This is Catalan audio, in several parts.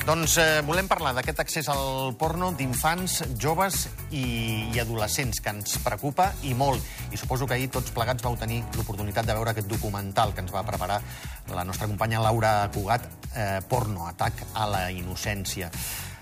Doncs eh, volem parlar d'aquest accés al porno d'infants, joves i, i adolescents, que ens preocupa i molt. I suposo que ahir tots plegats vau tenir l'oportunitat de veure aquest documental que ens va preparar la nostra companya Laura Cugat, eh, Porno, atac a la innocència.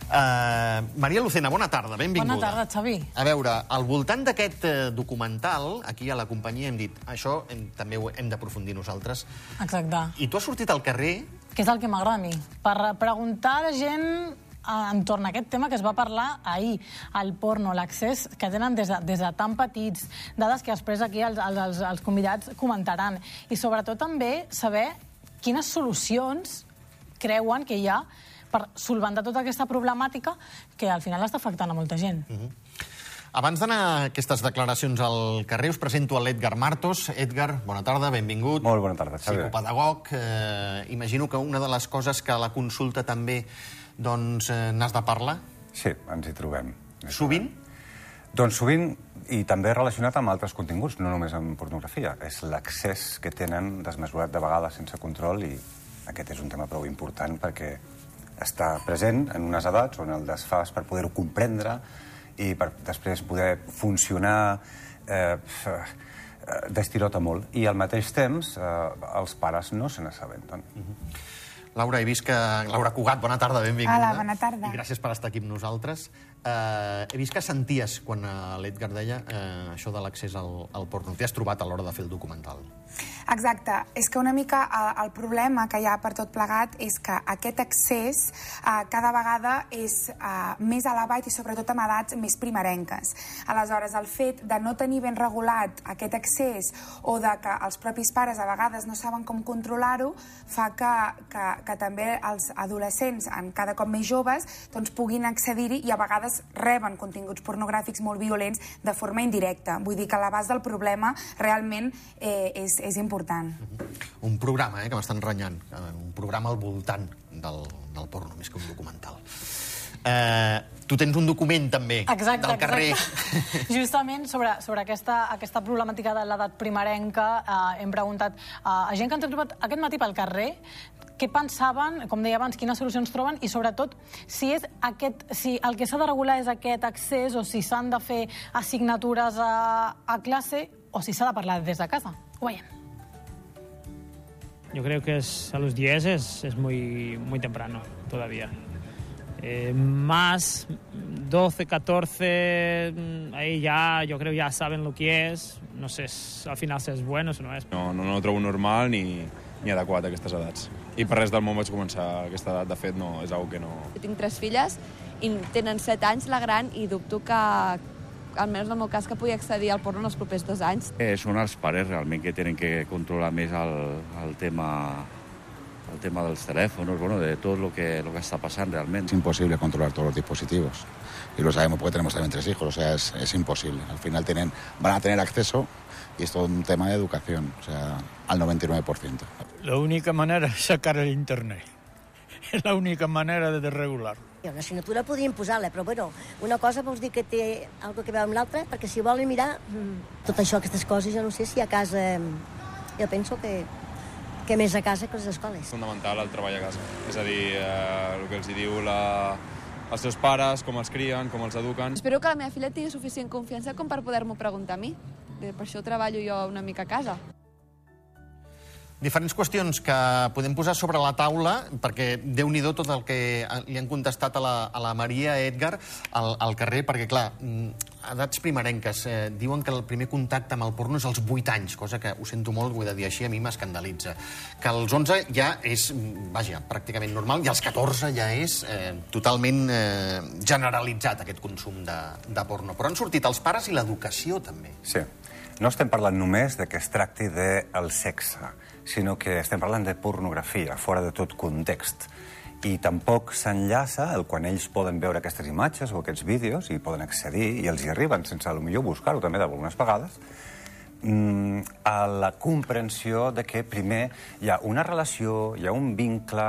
Uh, Maria Lucena, bona tarda, benvinguda. Bona tarda, Xavi. A veure, al voltant d'aquest eh, documental, aquí a la companyia hem dit això hem, també ho hem d'aprofundir nosaltres. Exacte. I tu has sortit al carrer Que és el que m'agrada a mi. Per preguntar a la gent eh, entorn a aquest tema que es va parlar ahir, el porno, l'accés que tenen des de, des de tan petits, dades que després aquí els, els, els convidats comentaran. I sobretot també saber quines solucions creuen que hi ha per solventar tota aquesta problemàtica que al final està afectant a molta gent. Mm -hmm. Abans d'anar a aquestes declaracions al carrer, us presento a l'Edgar Martos. Edgar, bona tarda, benvingut. Molt bona tarda, Xavi. Psicopedagog. Eh, imagino que una de les coses que a la consulta també doncs, eh, n'has de parlar. Sí, ens hi trobem. Sovint? Doncs sovint, i també relacionat amb altres continguts, no només amb pornografia. És l'accés que tenen desmesurat de vegades sense control i aquest és un tema prou important perquè està present en unes edats on el desfàs per poder-ho comprendre i per després poder funcionar eh, destilota molt. I al mateix temps eh, els pares no se n'assabenten. Mm -hmm. Laura, he vist que... Laura Cugat, bona tarda, benvinguda. Hola, bona tarda. I gràcies per estar aquí amb nosaltres. Uh, he vist que senties quan uh, l'Edgar deia uh, això de l'accés al, al porno. T'hi has trobat a l'hora de fer el documental. Exacte. És que una mica el, el problema que hi ha per tot plegat és que aquest accés uh, cada vegada és uh, més elevat i sobretot amb edats més primerenques. Aleshores, el fet de no tenir ben regulat aquest accés o de que els propis pares a vegades no saben com controlar-ho fa que, que, que també els adolescents, en cada cop més joves, doncs puguin accedir-hi i a vegades reben continguts pornogràfics molt violents de forma indirecta. Vull dir que l'abast del problema realment eh, és, és important. Un programa, eh, que m'estan renyant. Un programa al voltant del, del porno, més que un documental. Eh, tu tens un document, també, exacte, del carrer. Exacte. Justament sobre, sobre aquesta, aquesta problemàtica de l'edat primerenca eh, hem preguntat eh, a gent que ens ha trobat aquest matí pel carrer què pensaven, com deia abans, quines solucions troben i sobretot si, és aquest, si el que s'ha de regular és aquest accés o si s'han de fer assignatures a, a classe o si s'ha de parlar des de casa. Ho veiem. Yo creo que es, a los 10 es, es muy, muy temprano todavía. Eh, más 12, 14, mm, ahí ya, yo creo ya saben lo que es. No sé al final si és bueno o no és. No, no, no ho trobo normal ni, ni adequat a aquestes edats. I per res del món vaig començar a aquesta edat. De fet, no, és una que no... Jo tinc tres filles i tenen 7 anys la gran i dubto que, almenys en el meu cas, que pugui accedir al porno en els propers dos anys. Eh, són els pares realment que tenen que controlar més el, el tema el tema dels telèfons, bueno, de tot lo que, lo que está pasando realmente. Es imposible controlar todos los dispositivos. Y lo sabemos porque tenemos también tres hijos, o sea, es, es imposible. Al final tienen, van a tener acceso y es todo un tema de educación, o sea, al 99%. La única manera és sacar el internet. És l'única manera de regular. Una assignatura podríem posar-la, però bueno, una cosa vols dir que té alguna que veure amb l'altra, perquè si volen mirar tot això, aquestes coses, jo no sé si a casa... Jo penso que que més a casa que a les escoles. Fundamental el treball a casa. És a dir, eh, el que els hi diu la, els seus pares, com els crien, com els eduquen. Espero que la meva filla tingui suficient confiança com per poder-m'ho preguntar a mi. Per això treballo jo una mica a casa. Diferents qüestions que podem posar sobre la taula, perquè déu nhi tot el que li han contestat a la, a la Maria Edgar al, al carrer, perquè, clar, edats primerenques, eh, diuen que el primer contacte amb el porno és als 8 anys, cosa que ho sento molt, ho he de dir així, a mi m'escandalitza. Que als 11 ja és, vaja, pràcticament normal, i als 14 ja és eh, totalment eh, generalitzat aquest consum de, de porno. Però han sortit els pares i l'educació, també. Sí. No estem parlant només de que es tracti del sexe, sinó que estem parlant de pornografia, fora de tot context. I tampoc s'enllaça el quan ells poden veure aquestes imatges o aquests vídeos i poden accedir i els hi arriben sense, millor, buscar-ho també d'algunes vegades, mm, a la comprensió de que primer hi ha una relació, hi ha un vincle,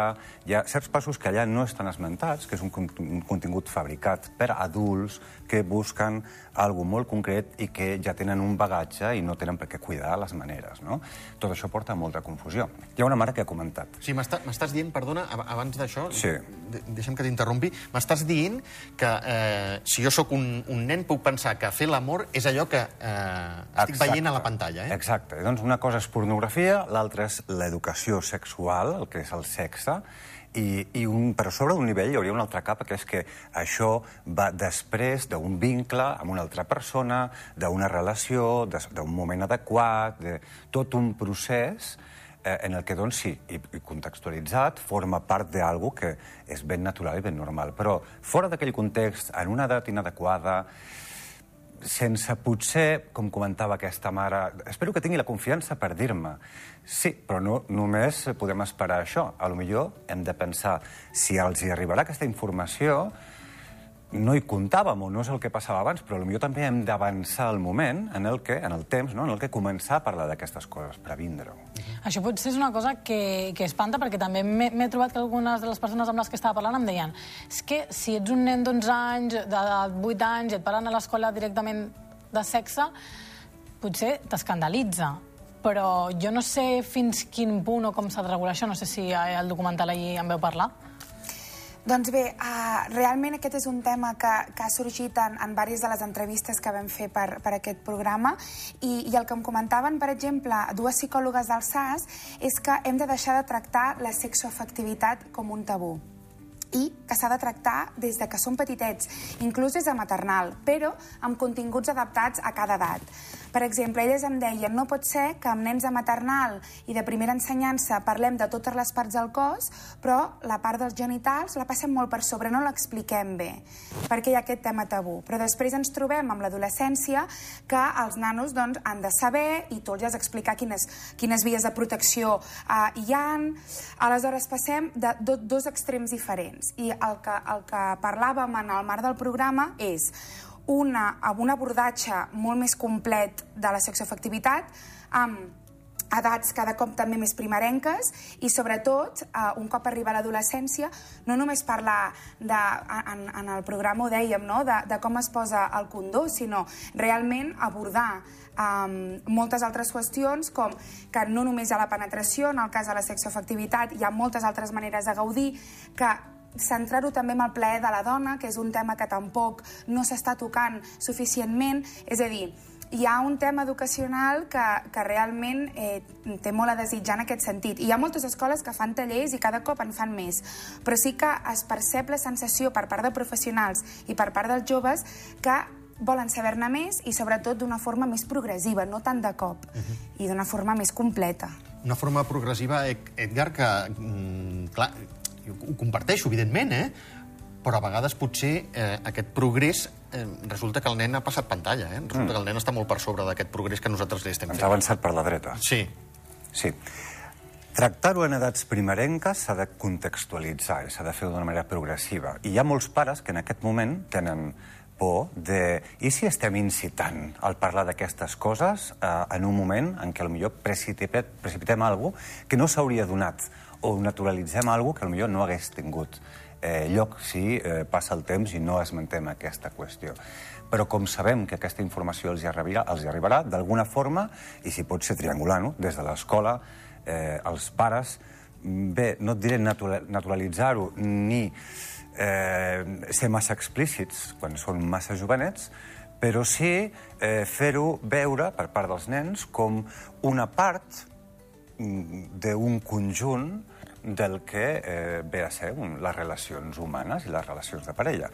hi ha certs passos que allà no estan esmentats, que és un, un contingut fabricat per adults que busquen algo molt concret i que ja tenen un bagatge i no tenen per què cuidar les maneres, no? Tot això porta a molta confusió. Hi ha una mare que ha comentat Sí, m'està- m'estàs dient, perdona, ab- abans d'això, Sí. de- deixa'm que t'interrompi, m'estàs dient que eh, si jo sóc un, un nen puc pensar que fer l'amor és allò que eh, estic Exacte. veient a la pantalla, eh? Exacte. Doncs una cosa és pornografia, l'altra és l'educació sexual, el que és el sexe, i, i un, per sobre d'un nivell hi hauria una altra capa, que és que això va després d'un vincle amb una altra persona, d'una relació, d'un moment adequat, de tot un procés eh, en el que, doncs, sí, i, i contextualitzat, forma part d'algo que és ben natural i ben normal. Però fora d'aquell context, en una edat inadequada, sense potser, com comentava aquesta mare, espero que tingui la confiança per dir-me. Sí, però no només podem esperar això. A lo millor hem de pensar si els hi arribarà aquesta informació, no hi comptàvem o no és el que passava abans, però potser també hem d'avançar el moment en el que, en el temps, no? en el que començar a parlar d'aquestes coses, previndre-ho. Això potser és una cosa que, que espanta, perquè també m'he trobat que algunes de les persones amb les que estava parlant em deien és que si ets un nen d'11 anys, de 8 anys, et parlen a l'escola directament de sexe, potser t'escandalitza. Però jo no sé fins quin punt o com s'ha de regular això, no sé si al documental ahir en veu parlar. Doncs bé, uh, realment aquest és un tema que, que ha sorgit en, en diverses de les entrevistes que vam fer per, per aquest programa i, i el que em comentaven, per exemple, dues psicòlogues del SAS és que hem de deixar de tractar la sexoafectivitat com un tabú i que s'ha de tractar des de que són petitets, inclús des de maternal, però amb continguts adaptats a cada edat. Per exemple, elles em deien no pot ser que amb nens de maternal i de primera ensenyança parlem de totes les parts del cos, però la part dels genitals la passem molt per sobre, no l'expliquem bé, perquè hi ha aquest tema tabú. Però després ens trobem amb l'adolescència que els nanos doncs, han de saber i tu els has d'explicar quines, quines vies de protecció uh, hi han. Aleshores passem de do, dos extrems diferents i el que, el que parlàvem en el marc del programa és una, amb un abordatge molt més complet de la sexoafectivitat, amb edats cada cop també més primerenques i sobretot, eh, un cop arriba a l'adolescència, no només parlar de, en, en el programa ho dèiem, no? de, de com es posa el condó, sinó realment abordar um, moltes altres qüestions com que no només hi ha la penetració, en el cas de la sexoafectivitat hi ha moltes altres maneres de gaudir, que centrar-ho també en el plaer de la dona, que és un tema que tampoc no s'està tocant suficientment, és a dir, hi ha un tema educacional que, que realment eh, té molt a desitjar en aquest sentit. I hi ha moltes escoles que fan tallers i cada cop en fan més, però sí que es percep la sensació per part de professionals i per part dels joves que volen saber-ne més i sobretot d'una forma més progressiva, no tant de cop, uh -huh. i d'una forma més completa. Una forma progressiva, Ed- Edgar, que, mm, clar, jo ho comparteixo, evidentment, eh? però a vegades potser eh, aquest progrés eh, resulta que el nen ha passat pantalla, eh? Resulta mm. que el nen està molt per sobre d'aquest progrés que nosaltres li estem Ens fent. ha avançat per la dreta. Sí. Sí. Tractar-ho en edats primerenques s'ha de contextualitzar s'ha de fer d'una manera progressiva. I hi ha molts pares que en aquest moment tenen por de... I si estem incitant al parlar d'aquestes coses eh, en un moment en què potser precipitem, precipitem alguna que no s'hauria donat o naturalitzem alguna que potser no hagués tingut eh, lloc si eh, passa el temps i no esmentem aquesta qüestió. Però com sabem que aquesta informació els hi arribarà, els hi arribarà d'alguna forma, i si pot ser triangulant, des de l'escola, eh, els pares, bé, no et diré natura naturalitzar-ho, ni eh, ser massa explícits quan són massa jovenets, però sí eh, fer-ho veure per part dels nens com una part d'un conjunt del que eh, ve a ser les relacions humanes i les relacions de parella.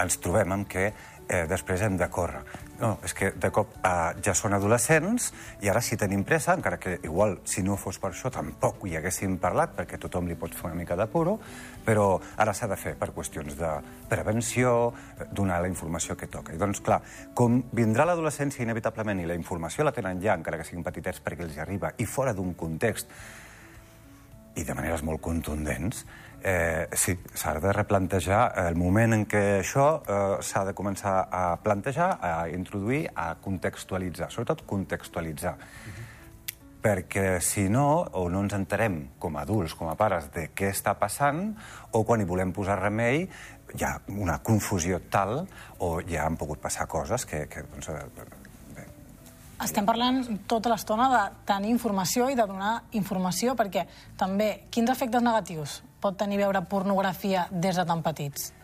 Ens trobem amb que eh, després hem de córrer. No, és que de cop eh, ja són adolescents i ara sí tenim pressa, encara que igual si no fos per això tampoc hi haguéssim parlat perquè tothom li pot fer una mica de puro, però ara s'ha de fer per qüestions de prevenció, eh, donar la informació que toca. I doncs, clar, com vindrà l'adolescència inevitablement i la informació la tenen ja, encara que siguin petitets perquè els arriba, i fora d'un context i de maneres molt contundents, eh, sí, s'ha de replantejar el moment en què això eh, s'ha de començar a plantejar, a introduir, a contextualitzar, sobretot contextualitzar. Perquè si no, o no ens enterem com a adults, com a pares, de què està passant, o quan hi volem posar remei, hi ha una confusió tal, o ja han pogut passar coses que... que doncs, eh, Estem parlant tota l'estona de tenir informació i de donar informació, perquè també, quins efectes negatius pot tenir veure pornografia des de tan petits?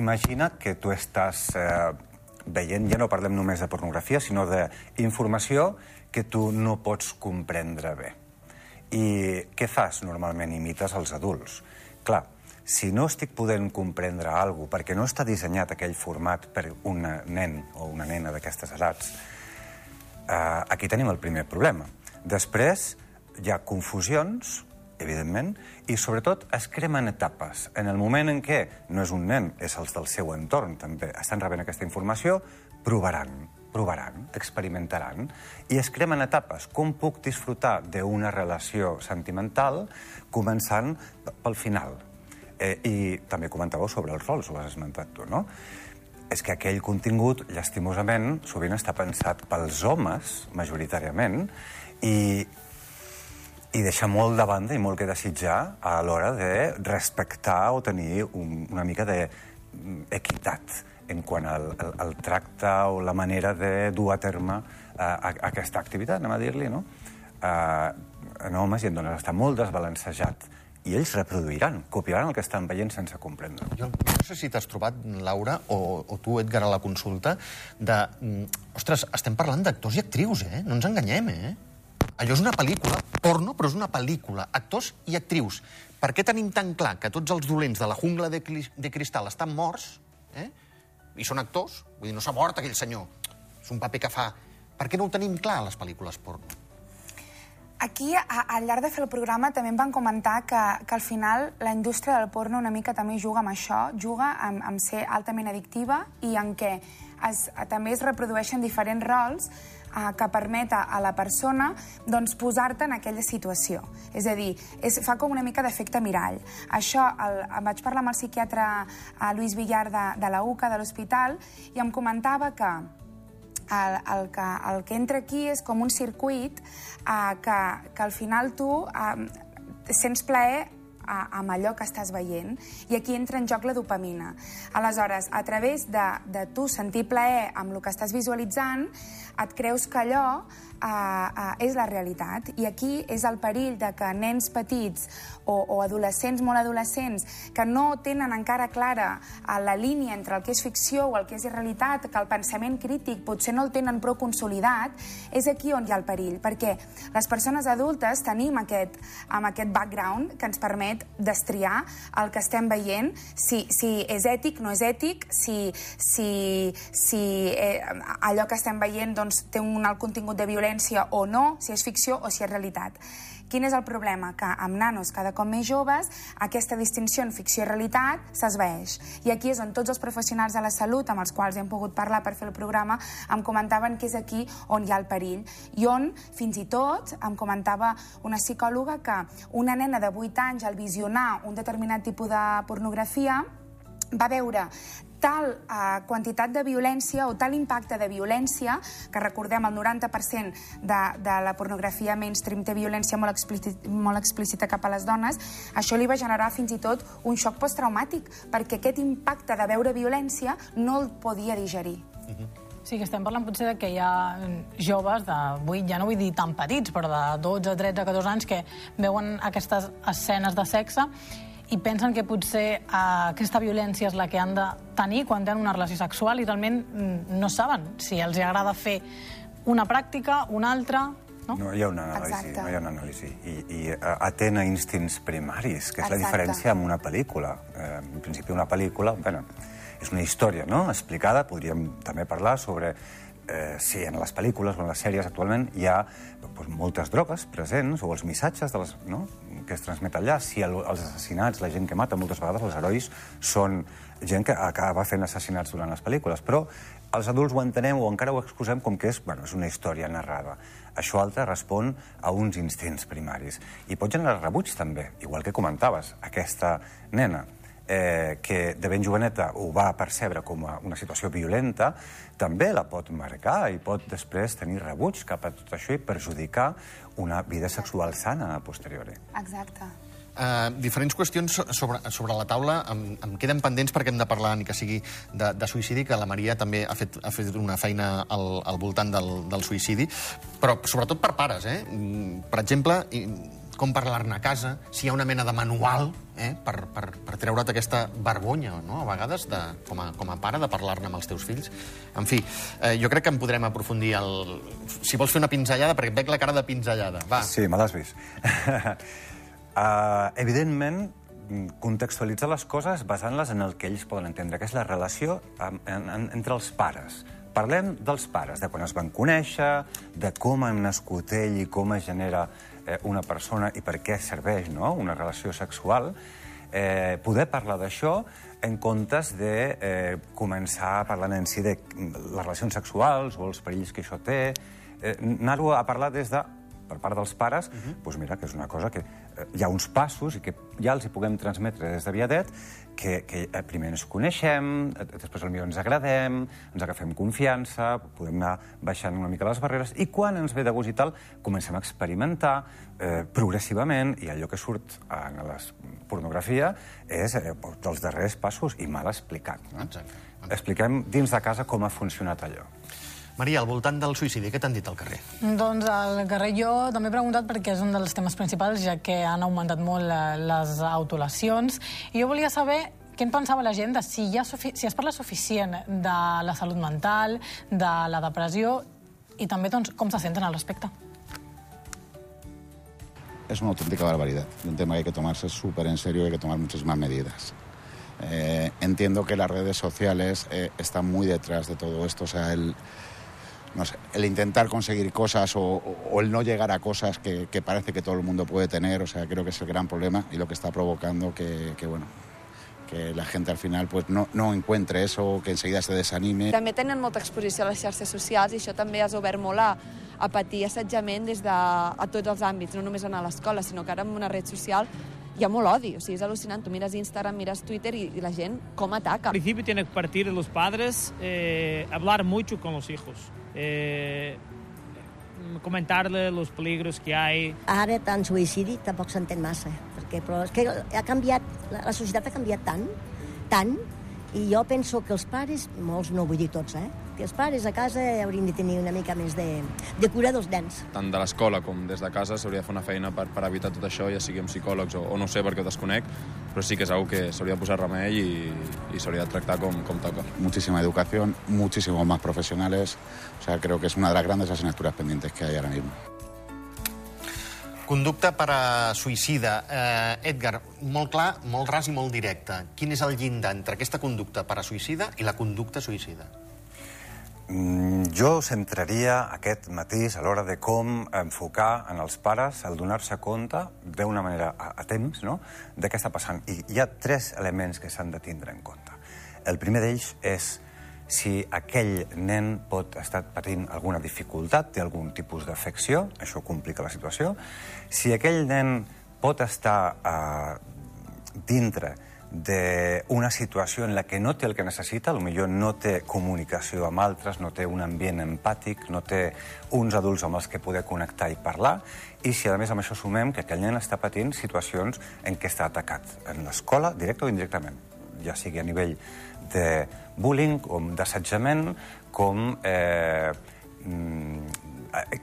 Imagina que tu estàs eh, veient, ja no parlem només de pornografia, sinó d'informació que tu no pots comprendre bé. I què fas normalment? Imites els adults. Clar, si no estic podent comprendre alguna cosa perquè no està dissenyat aquell format per un nen o una nena d'aquestes edats, eh, aquí tenim el primer problema. Després hi ha confusions, evidentment, i sobretot es cremen etapes. En el moment en què no és un nen, és els del seu entorn també, estan rebent aquesta informació, provaran, provaran, experimentaran, i es cremen etapes. Com puc disfrutar d'una relació sentimental començant pel final? Eh, I també comentàveu sobre els rols, ho has esmentat tu, no? És que aquell contingut, llastimosament, sovint està pensat pels homes, majoritàriament, i, i deixa molt de banda i molt que desitjar a l'hora de respectar o tenir un, una mica d'equitat en quant al, al, al tracte o la manera de dur a terme uh, a, aquesta activitat, anem a dir-li, no? Uh, en homes i en dones està molt desbalancejat i ells reproduiran, copiaran el que estan veient sense comprendre. Jo no sé si t'has trobat, Laura, o, o tu, Edgar, a la consulta, de... mm, Ostres, estem parlant d'actors i actrius, eh? No ens enganyem, eh? Allò és una pel·lícula, porno, però és una pel·lícula. Actors i actrius. Per què tenim tan clar que tots els dolents de la jungla de, de cristal estan morts, eh? I són actors? Vull dir, no s'ha mort aquell senyor. És un paper que fa... Per què no ho tenim clar, a les pel·lícules porno? Aquí, a, al llarg de fer el programa, també em van comentar que, que al final la indústria del porno una mica també juga amb això, juga amb, amb ser altament addictiva i en què es, també es reprodueixen diferents rols eh, que permet a, a la persona doncs, posar-te en aquella situació. És a dir, és, fa com una mica d'efecte mirall. Això, el, em vaig parlar amb el psiquiatre eh, Lluís Villar de, de la UCA, de l'hospital, i em comentava que el, el, que, el que entra aquí és com un circuit eh, que, que al final tu eh, sents plaer amb allò que estàs veient i aquí entra en joc la dopamina. Aleshores, a través de, de tu sentir plaer amb el que estàs visualitzant, et creus que allò uh, uh, és la realitat. I aquí és el perill de que nens petits o, o adolescents molt adolescents que no tenen encara clara uh, la línia entre el que és ficció o el que és realitat, que el pensament crític potser no el tenen prou consolidat, és aquí on hi ha el perill, perquè les persones adultes tenim aquest, amb aquest background que ens permet destriar el que estem veient, si, si és ètic, no és ètic, si, si, si eh, allò que estem veient doncs, té un alt contingut de violència o no, si és ficció o si és realitat. Quin és el problema? Que amb nanos cada cop més joves aquesta distinció en ficció i realitat s'esveeix. I aquí és on tots els professionals de la salut amb els quals hem pogut parlar per fer el programa em comentaven que és aquí on hi ha el perill. I on, fins i tot, em comentava una psicòloga que una nena de 8 anys al visionar un determinat tipus de pornografia va veure tal eh, quantitat de violència o tal impacte de violència, que recordem el 90% de, de la pornografia mainstream té violència molt, explícita, molt explícita cap a les dones, això li va generar fins i tot un xoc posttraumàtic, perquè aquest impacte de veure violència no el podia digerir. Sí, que estem parlant potser de que hi ha joves de 8, ja no vull dir tan petits, però de 12, 13, 14 anys que veuen aquestes escenes de sexe i pensen que potser eh, aquesta violència és la que han de tenir quan tenen una relació sexual i realment mm, no saben si els agrada fer una pràctica, una altra... No? No hi ha una anàlisi, Exacte. no hi ha una anàlisi. I, i eh, atén a instints primaris, que és la Exacte. diferència amb una pel·lícula. Eh, en principi, una pel·lícula, bueno, és una història, no?, explicada. Podríem també parlar sobre eh, si en les pel·lícules o en les sèries actualment hi ha doncs, moltes drogues presents o els missatges de les, no? que es transmet allà. Si el, els assassinats, la gent que mata, moltes vegades els herois són gent que acaba fent assassinats durant les pel·lícules. Però els adults ho entenem o encara ho excusem com que és, bueno, és una història narrada. Això altre respon a uns instints primaris. I pot generar rebuig, també, igual que comentaves. Aquesta nena eh, que de ben joveneta ho va percebre com a una situació violenta, també la pot marcar i pot després tenir rebuig cap a tot això i perjudicar una vida sexual sana a posteriori. Exacte. Uh, diferents qüestions so- sobre, sobre la taula em, em queden pendents perquè hem de parlar, ni que sigui de, de suïcidi, que la Maria també ha fet, ha fet una feina al, al voltant del, del suïcidi, però sobretot per pares, eh? Mm, Per exemple, com parlar-ne a casa, si hi ha una mena de manual eh? per, per, per treure't aquesta vergonya, no? a vegades, de, com, a, com a pare, de parlar-ne amb els teus fills. En fi, eh, jo crec que en podrem aprofundir el... Si vols fer una pinzellada, perquè et veig la cara de pinzellada. Va. Sí, me l'has vist. uh, evidentment, contextualitzar les coses basant-les en el que ells poden entendre, que és la relació en, en, entre els pares. Parlem dels pares, de quan es van conèixer, de com han nascut ell i com es genera eh, una persona i per què serveix no? una relació sexual. Eh, poder parlar d'això en comptes de eh, començar parlant en si de les relacions sexuals o els perills que això té, eh, anar-ho a parlar des de per part dels pares, uh -huh. doncs mira, que és una cosa que hi ha uns passos i que ja els hi puguem transmetre des de viadet, que, que eh, primer ens coneixem, eh, després potser ens agradem, ens agafem confiança, podem anar baixant una mica les barreres, i quan ens ve de gust i tal, comencem a experimentar eh, progressivament, i allò que surt en la pornografia és eh, dels darrers passos i mal explicat. No? Exacte. Expliquem dins de casa com ha funcionat allò. Maria, al voltant del suïcidi, què t'han dit al carrer? Doncs al carrer jo també he preguntat perquè és un dels temes principals, ja que han augmentat molt eh, les autolesions. I jo volia saber què en pensava la gent de si, hi ha si es parla suficient de la salut mental, de la depressió, i també doncs, com se senten al respecte. es una auténtica barbaridad. Un tema que hay que tomarse súper en serio y hay que tomar muchísimas medidas. Eh, entiendo que las redes sociales eh, están muy detrás de todo esto. O sea, el, no sé, el intentar conseguir cosas o, o- o el no llegar a cosas que, que parece que todo el mundo puede tener, o sea, creo que es el gran problema y lo que está provocando que, que, bueno, que la gente al final pues no, no encuentre eso, que enseguida se desanime. També tenen molta exposició a les xarxes socials i això també has obert molt a, a patir assetjament des de a tots els àmbits, no només anar a l'escola, sinó que ara en una red social hi ha molt odi, o sigui, és al·lucinant. Tu mires Instagram, mires Twitter i, i la gent com ataca. Al principio tiene que partir de los padres, eh, hablar mucho con los hijos, eh, comentarle los peligros que hay. Ara, tant suïcidi, tampoc s'entén massa, perquè, però és que ha canviat, la societat ha canviat tant, tant, i jo penso que els pares, molts no vull dir tots, eh, que els pares a casa haurien de tenir una mica més de, de cura dels nens. tant de l'escola com des de casa s'hauria de fer una feina per, per evitar tot això, ja sigui amb psicòlegs o, o no sé perquè ho desconec, però sí que és una que s'hauria de posar remei i, i s'hauria de tractar com, com toca. Muchísima educación, muchísimos más profesionales. O sea, creo que es una de las grandes asignaturas pendientes que hay ahora mismo. Conducta per a suïcida. Eh, Edgar, molt clar, molt ras i molt directe. Quin és el llindar entre aquesta conducta per a suïcida i la conducta suïcida? Mm, Jo centraria aquest matís a l'hora de com enfocar en els pares el donar-se compte d'una manera a, a temps no? de què està passant. I hi ha tres elements que s'han de tindre en compte. El primer d'ells és si aquell nen pot estar patint alguna dificultat, té algun tipus d'afecció, això complica la situació. Si aquell nen pot estar eh, dintre d'una situació en la que no té el que necessita, millor no té comunicació amb altres, no té un ambient empàtic, no té uns adults amb els que poder connectar i parlar, i si a més amb això sumem que aquell nen està patint situacions en què està atacat en l'escola, directe o indirectament, ja sigui a nivell de bullying, com d'assetjament, com eh, mm,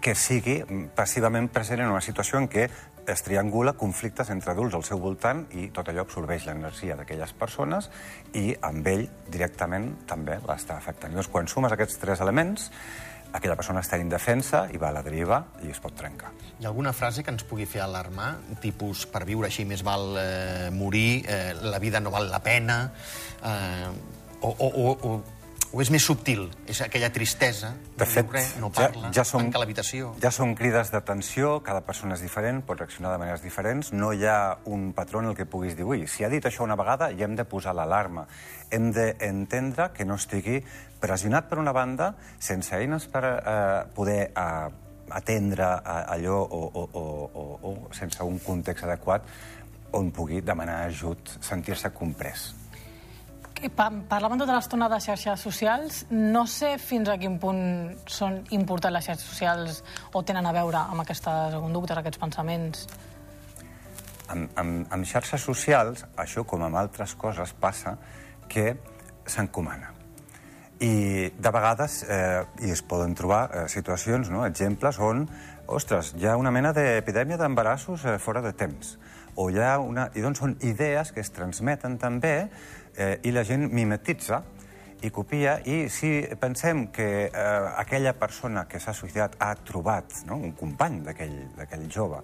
que sigui passivament present en una situació en què es triangula conflictes entre adults al seu voltant i tot allò absorbeix l'energia d'aquelles persones i amb ell directament també l'està afectant. Llavors, quan sumes aquests tres elements, aquella persona està indefensa i va a la deriva i es pot trencar. Hi ha alguna frase que ens pugui fer alarmar? Tipus, per viure així més val eh, morir, eh, la vida no val la pena... Eh, o, o, o, o o és més subtil? És aquella tristesa, De no fet, diu res, no ja, parla, ja som, tanca l'habitació... ja són crides d'atenció, cada persona és diferent, pot reaccionar de maneres diferents, no hi ha un patró en el que puguis dir, ui, si ha dit això una vegada, ja hem de posar l'alarma. Hem d'entendre que no estigui pressionat per una banda, sense eines per eh, poder eh, atendre eh, allò o, o, o, o, o sense un context adequat on pugui demanar ajut, sentir-se comprès. Parlàvem tota l'estona de xarxes socials. No sé fins a quin punt són importants les xarxes socials o tenen a veure amb aquestes conductes, aquests pensaments. amb, amb, amb xarxes socials, això com amb altres coses passa que s'encomana. I de vegades eh, i es poden trobar eh, situacions, no? exemples on, ostres, hi ha una mena d'epidèmia d'embarassos eh, fora de temps. O hi ha una... I doncs són idees que es transmeten també eh, i la gent mimetitza i copia, i si pensem que eh, aquella persona que s'ha suïcidat ha trobat, no? un company d'aquell jove,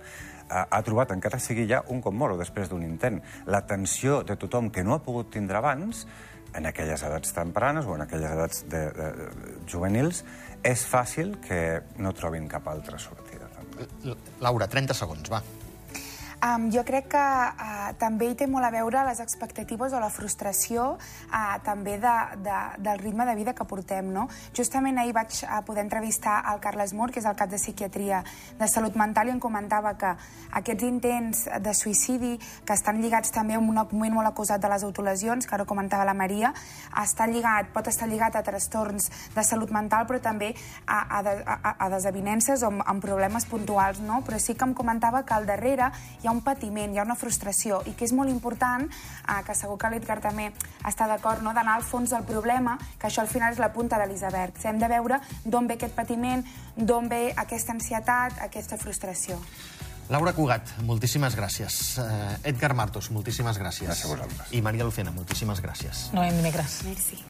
ha, ha trobat, encara sigui ja un cop mort o després d'un intent, l'atenció de tothom que no ha pogut tindre abans, en aquelles edats tempranes o en aquelles edats de, de, de, juvenils, és fàcil que no trobin cap altra sortida. També. Laura, 30 segons, va. Um, jo crec que uh, també hi té molt a veure les expectatives o la frustració uh, també de, de, del ritme de vida que portem. No? Justament ahir vaig uh, poder entrevistar el Carles Mur, que és el cap de psiquiatria de salut mental, i em comentava que aquests intents de suïcidi, que estan lligats també a un moment molt acusat de les autolesions, que ara comentava la Maria, està lligat, pot estar lligat a trastorns de salut mental, però també a, a, a, a desavinences o amb, amb problemes puntuals, no? Però sí que em comentava que al darrere hi ha un patiment, hi ha una frustració, i que és molt important, eh, que segur que l'Edgar també està d'acord, no? d'anar al fons del problema, que això al final és la punta de l'iceberg. Hem de veure d'on ve aquest patiment, d'on ve aquesta ansietat, aquesta frustració. Laura Cugat, moltíssimes gràcies. Uh, Edgar Martos, moltíssimes gràcies. Gràcies a vosaltres. I Maria Lucena, moltíssimes gràcies. No ha dimecres. Merci.